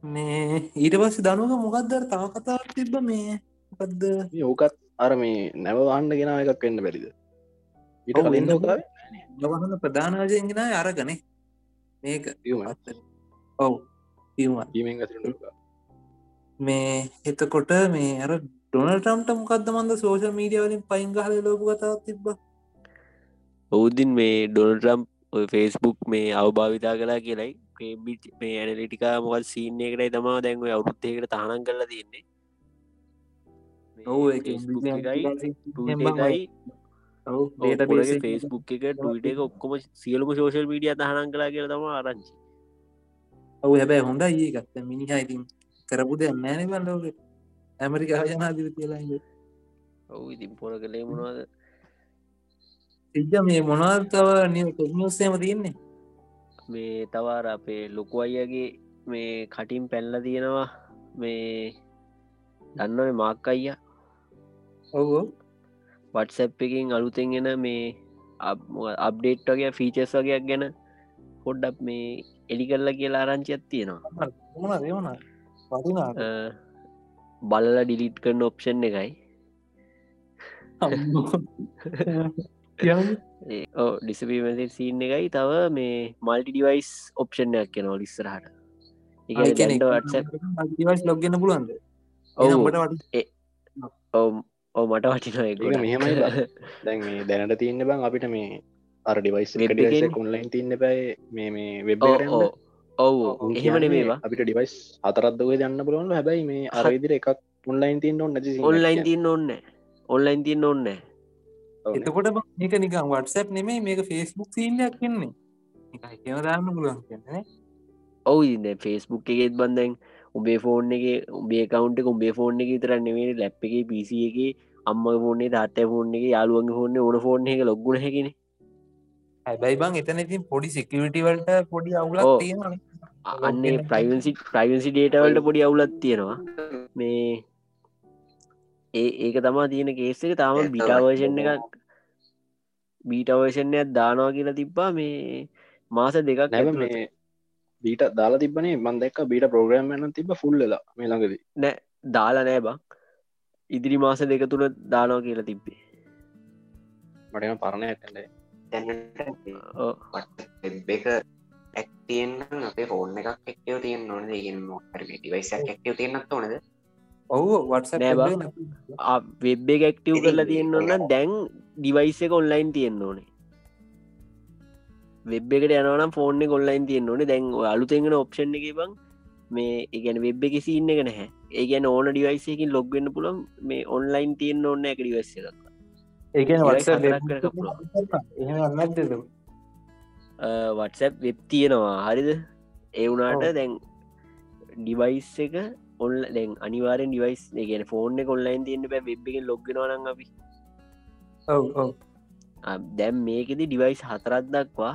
මේ ඊට පස්ස දනුව මොකක්දර තව කතාව තිබ්බ? මේ පද්ද ඕකත් අර මේ නැවවාන්න ගෙන එකක් වෙන්න බැරිද? ඊට කලින් ලෝකාව ලවහන්න ප්‍රධානවජයෙන් ගෙන අරගනේ. මේක ඔව් මේ එතකොට මේ අර ඩොනටම්ට මොකක්ද මන්ද සෝෂ මීඩියවලින් පයිංගහල ලෝක කතාව තිබ්බ? ඔවුදින් මේ ඩොනටම් ෆේස්බුක් මේ අවභාවිතා කලා කියලයි මේ ඇනලිටිකා මොකල් සීන්න එකටයි තමා දැන්ව අවුරුත්තයකට තානන් කරලා තියන්නේ. ෆේස්බුක් එක. ටවිට එක ඔක්කොම සියලුම සෝෂල් මීඩිය තහනන් කලා කියල තම ආරංචි. ඔවු හැබැයි හොඳ ඒකත් මිනිහ ඉතින් කරපු දෙ නෑන බන්නෝක ඇමරිකා ජනාදිර කියලා ඔවු ඉතින් පොර කළේ මොනවාද? සිජ්ජ මේ මොනාර්තාව නිය කොස්නෝස්සේම තියන්නේ මේ තවාර අපේ ලොකු අයියගේ මේ කටින් පැල්ල තියෙනවා. මේ දන්නව මාක් අයිය? ඔවු. වටසැප් එකින් අලුතෙන් එෙන මේ අප්ඩේට් වගේ ෆීචස් වගේයක් ගැන පොඩ්ඩක් මේ එලි කරලා කියලා ආරංචියක් තියෙනවා. බලලා ඩිලිට් කරන ඔප්ෂන් එකයි ඩිසපීමසි සීන් එකයි තව මේ මල්ටි ඩිවයිස් ඔප්ෂණයක් කෙනව ලිස්සරහට පුළුවන්ද ඔවුට ඕ මට වටින ඒක මෙහෙමයි දැන් මේ දැනට තියන්න බං අපිට මේ අර ඩිවයිස් කොන්ලයින් තින්න බෑ මේ මේ වෙබ් ඔවු එහෙම නෙමේවා අපිට ඩිවයිස් අතරත්දව දන්න බලන්න හැබැයි මේ අරවිදිර එකක් ඔන්ලයින් තින්න ඔන්න ඔන්ලයින් තියන්න ඔන්න ඔන්ලයින් තියන්න ඔන්න එතකොට මේක නිකන් වටසැප් නෙමේ මේක ෆෙස්බුක් සීල්ලයක් කියන්නේ කියම දාන්න පුළුවන් කියන්නේ ඔවු ඉන්න ෆෙස්බුක් එකෙත් බන්දැන් උබේ ෆෝන් එක උබේ කවන්ට උබේ ෆෝන් එක තරන්න ලැප් එක පිසි එක අම්ම ෆෝන්නේ තාත්තය ෆෝන් එක යාළුවන්ගේ ෆෝන්න ඕන ෆෝන් එක ලොගුණ හැකිෙන. හැබැයි බං එතන ඉතින් පොඩි සිකියවිටි වලට පොඩි. අවුලක් තියෙනවා අන්නේ ප්‍රයිවන්සි ප්‍රයිවන්සි ඩේටවල්ට පොඩි අවුලත් තියෙනවා. මේ ඒ ඒක තමා තියෙන කේස එක තාම තමයි. එකක්. බීටවර්ෂණයක් දානවා කියලා තිබ්බා. මේ මාස දෙකක් ඇතුළත. මේ බීට දාලා තිබනේ මන්දක් බීට ප්‍රෝග්‍රම් න්න තිබ ෆුල්ලලා මේ ළඟද. නෑ දාලා නෑ බං. ඉදිරි මාස දෙක තුන දානවා කියලා තිබ්බේ. මටම. වෙබ් එක ඇක්තියෙන්න්න අපේ ෆෝන් එකක් එක්කව තියෙන් ඕන. දගෙන මොහර ඩිවයිසක් එක්කව තියන්නත් ඕනද ඔවු වටස වෙබ් එක ඇක්ටව් කරලා තියෙන්න ඔන්න දැන් ඩිවයිස එක ඔන්ලයින් තියෙන්න්න ඕනේ. වෙබ් එකට යනනම් ෆෝර්න කොල්ලයින් තියෙන් ඕනේ. දැන් ඔය අලුතෙන්ගෙන ඔප්ෂන් එක බං මේ ඒගැන වෙබ් එක සින්න එක නැහැ. ඒගැන ඕන ඩිවයිසයකින් ලොග්වෙන්න පුළන් මේ ඔන්ලයින් තියෙන් ඕන්න එක ඩිවස්ස එකක් Device වටස වටසැප් වෙබ් තියෙනවා. හරිද? ඒ වුනාට. දැන් ඩිවයිස් එක ඔන්න දැන් අනිවාරෙන් ඩිවයිස් ගැන ෆෝර්න කොල්ලයින් තියන්න පැ වෙබ් එක ලොග්ගෙනවන අපි ඔව දැම් මේකෙද ඩිවයිස් හතරත් දක්වා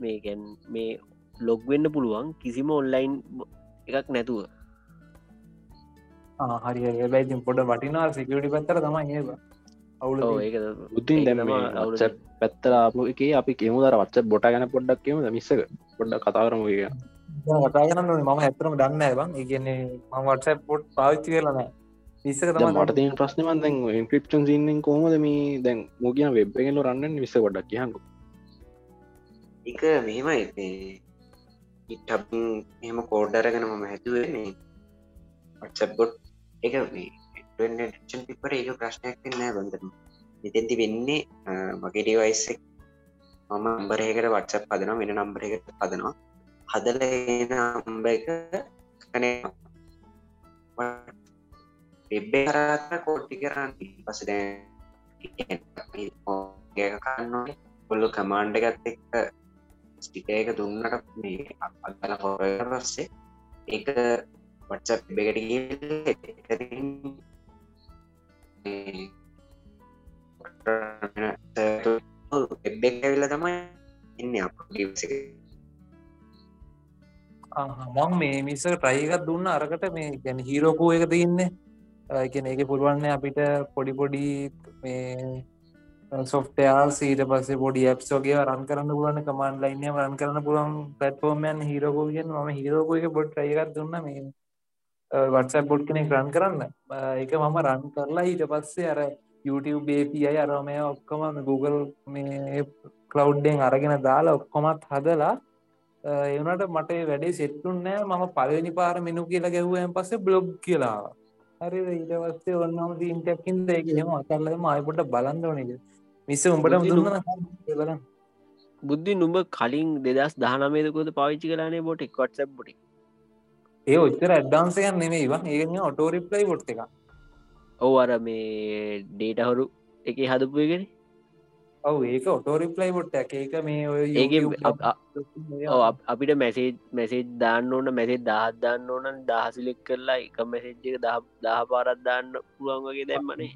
මේකැන් මේ ලොග්වෙන්න පුළුවන් කිසිම ඔන්ලයින් එකක් නැතුව හරි බැයිතින් පොඩ වටිනා සිකටි පත්තර තමයි ඒ අවුල ඒක බුද්ධින් අවුල පැත්තලාපු එක අපි කෙමුදර වච්ච බොට ගැන පොඩ්ඩක් කියමුද මිස්සක පොඩ්ඩ කතාරම කිය කතා කරන්න ම ඇතරම දන්න ඇබන් ඒගන්නේ මම වටසැ පොට් පාවිච්චි කරලනෑ විස්සක තම මට ප්‍රශ්නමන් දැන් ඉන්ක්‍රප්ෂන් සින්නෙන් කොමද මේ දැන් මෝගියන වෙබ් එකල රන්න විස ගොඩක් කියහකු එක මෙහෙමයි. ඉටක් මෙම කෝඩ්ඩරගෙන මම හැතුවන්නේ වටසබ්බොට් එක ටන් පිපර ඒක ප්‍රශ්නයක් නෑ බඳම මෙතැති වෙන්නේ මගේ ඩිවයිස් මම අම්බරයකට වටසප් පදනවා වෙන නම්බර එකට පදනවා හදල අම්බ එක කන වෙබ්බ කරත කෝට්ටි කරන්න පස කන්න කොල්ලු කමාන්්ඩ ගත් එක්ක ස්ටික එක දුන්නට මේ අගල හොර පස්සේ ඒක වටස බෙකට එබ්බ ඇවිල්ල තමයි ඉන්න අප මං මේ මිස්සක ට්‍රයිකත් දුන්න අරකට මේ ගැන හීරෝකෝ එක තියන්න. එකන ඒක පුළුවන්න අපිට පොඩි පොඩි මේ සොෆ්ටයා සීට පස්සේ පොඩි ඇප්ස් වගේ රන් කරන්න පුලන කමන් ලයින්න රන් කරන්න පුළන් පැත්ෆෝර්මයන් හිරකෝගෙන් ම හිරකෝ එක බොඩ් ට්‍රයිකත් දුන්න මේ වටසක් බොඩ් කෙනෙක් රන් කරන්න. එක මම රන් කරලා ඊට පස්සේ අර YouTube API අරමය ඔක්කොම Google මේ කලව්ඩෙන් අරගෙන දාලා ඔක්කොමත් හදලා එවනට මට වැඩේ සෙට්ටුන්නෑ මම පලනි පාර මෙනු කියලා ගැහුවයන් පස්සේ බ්ලොග් කියලා. හරි ඊට පස්සේ ඔන්නම දීන්ටැක්කින් ඒක හෙම අතල්ලම අයපොට බලන්දවනක මිස්ස උඹට බුද්ධි දුන්න බලන්න. බුද්ධි නුඹ කලින් දෙදස් දහනමේදකොද පාවිච්චි කරනේ බොට කොට්සක් බොටි ඒ ඔච්චර ඇඩ්ඩාන්සයන් නෙමේ වන් ඒගෙන ඔටෝරිප්ලයි බොට් එක ඔව අර මේ ඩේට හොරු එක හදපුයගෙන ඔව ඒක ඔටෝරිප්ලයි බොට් එක ඒක මේ අප- අපිට මැසේජ් මැසේජ් දාන්න ඕන මැසේ දහත් දාන්න ඕන දහසිලෙක් කරලා එක මැසේජ්ක දහ පාරත් දාන්න පුළුවන් වගේ දැම්මනේ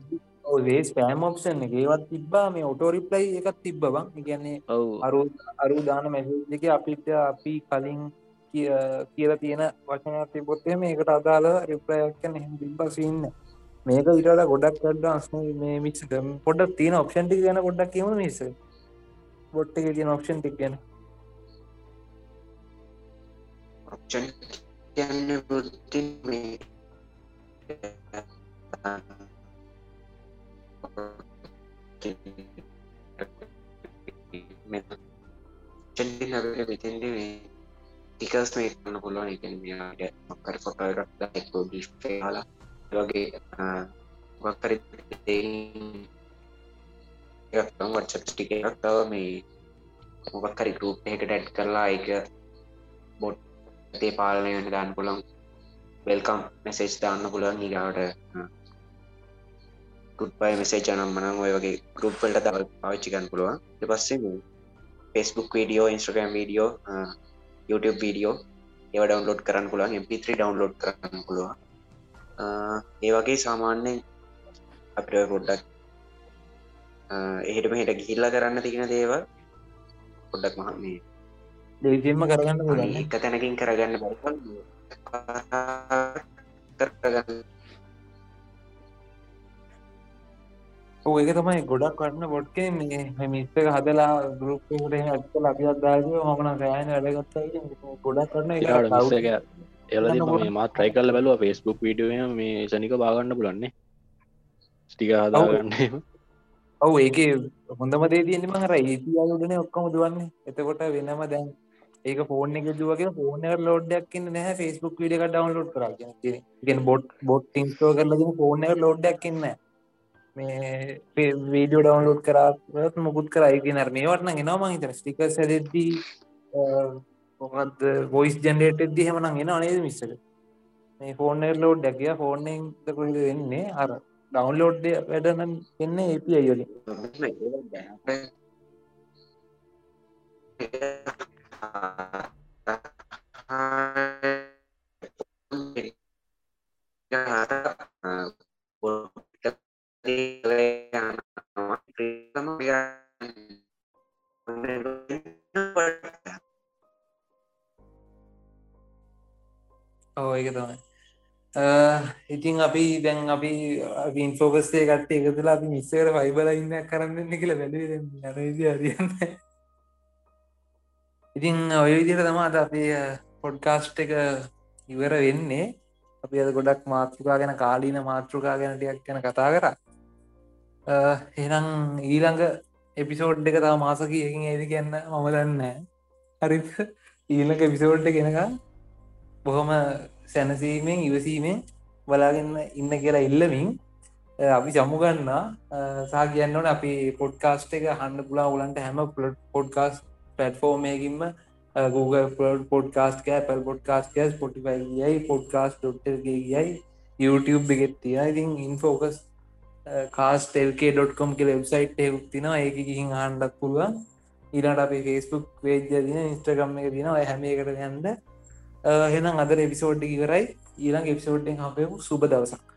ඔේ ස්පෑම් ඔප්ෂන් ඒවත් තිබ්බා මේ ඔටෝරිප්ලයි එකත් තිබ්බ බං. ඉගන්නේ ඔව්. අරු අරු දාන මැසේජ් එක අපිට අපි කලින් කිය- කියලා තියෙන වචනයක් තිබොත්තේ මේකට අදාළ රිප්ලයක් එහෙම තිබ්බසින්න මේක විටට ගොඩක් ඩ්ඩන්ස් මේ මිස් පොඩක් තියෙන ඔප්ෂන්ටි ගැන ගොඩක් කියම මිස බොට්ට එක තියෙන ඔප්ෂන් ටික් ගැන. ඔප්ෂන් කියන්න පුෘතින් මේ චන්ඩි විතින්ද මේ ටිකස් මේ කන්න පුළුවන් එකන මෙයාට මොකර ෆොටෝ එකක් ලා වගේ වක්කර වට්සප් ටික එකක් තව මේ මොකක්කරි ගරුප් එකට ඩැඩ් කරලා එක බොට් තේ පාලනය වන්න දාන්න පුළන් වෙල්කම් මෙසේජ් දාන්න පුළුවන් ඊගාවට ගුඩ්බයි මෙසේ ජනම් මනං ඔය වගේ ගරුප්වලට දව පාච්චිකන් පුළුවන් පස්සේ Facebook video Instagram video YouTube video ඒව ඩවන්ලෝඩ් කරන්න පුළුවන් MP3 ඩවන්ලෝඩ් කරන්න පුළුවන් ඒ වගේ සාමාන්‍යෙන් අපිට පොඩ්ඩක් එහෙටම හිට ගිහිල්ල කරන්න තිගෙන දේව පොඩ්ඩක් මහ මේ දෙවිසිම්ම කරගන්න පුලන්න එක තැනකින් කරගන්න බ කරගන්න ඒක තමයි ගොඩක් වන්න බොඩ්කේ මේ මිස්ක හදලා ගරුප්ට ඇත්ත ලබියත්දාග හමන සෑන වැඩගත්ත ගොඩක් කරන්න එල මත් ට්‍රයි කල්ල බැලුව ෆෙස්බුක් වීඩිය මේ සනික බාගන්න පුලන්නේ ස්ටික හදාගන්න ඔව. ඒක හොඳම දේ තියන්නම හර ඒතියාලුඩන ඔක්කොම දුවන්නේ. එතකොට වෙනම දැන් ඒක ෆෝන් එක දුවගේ ෆෝන ලෝඩ්ඩක්න්න නෑ ෆස්බුක් විඩිය ඩවන්ලෝඩ් කර බොට් බොට් ඉන්ස්ටෝ කරලගෙන ෆෝන ලෝඩ්ඩක්න්න මේ වීඩියෝ ඩවන්ලෝඩ් කරත් මුකුත් කරයික නර මේ වටන ගෙනවා මහිතන ස්ටික සැදෙද්දී මොකත් වොයිස් ජනරේට ද හෙමන ගෙන අනේද මිස්සක මේ ෆෝර්න ලෝඩ් දැකිය ෆෝර්නෙන් කොහිද වෙන්නේ අර ඩවන්ලෝඩ් වැඩන එන්න ඒපි අයලින් ඉතින් අපි දැන් අපි ඉන්ෆෝකස්සේ කට්ට එකතුලා අපි මිස්සකට ෆයිබල ඉන්න කරන්න කියල බැලි යනවිදි අරියන්න ඉතින් ඔය විදිර තමා අද අපේ පොඩ්කාස්ට් එක ඉවර වෙන්නේ. අපි අද ගොඩක් මාතෘකා ගැන කාලීන මාතෘකා ගැනටයක් ගැන කතා කර. එනම් ඊළඟ එපිසෝඩ් එක තම මාසක එකින් ඒදි කියන්න මම දන්න හරි. ඊළඟ එපිසෝඩ්ඩ ගෙනකම් බොහොම සැනසීමෙන් ඉවසීමෙන් බලාගන්න ඉන්න කියලා ඉල්ලමින් අපි සමුගන්න සහ කියන්නවන අපි පොඩ්කාස්ට් එක හන්න පුලා උලන්ට හැම පොඩ්කාස් පටෆෝර්මයකින්ම Google podcast Apple podcast Spotify යයි පොඩ්කාස් ොට්ගේ යයි YouTube එකෙත් තිය ඉතින් ඉන්ෆෝකස් කාස්ටල්ක.කොම් කියල වෙබ්සයිට් එකුක් තින ඒක ගිහින් ආණ්ඩක් පුළුවන්. ඊට අපේ ෆෙස්බුක් වේජ දින ඉස්ට්‍රගම්ම එක දින හැම එකට යන්න. හෙනම් අදර එපිසෝඩ්ඩි කරයි ඊළඟ එපිසෝඩ්ඩෙන් හපයපු සුබ දවසක්.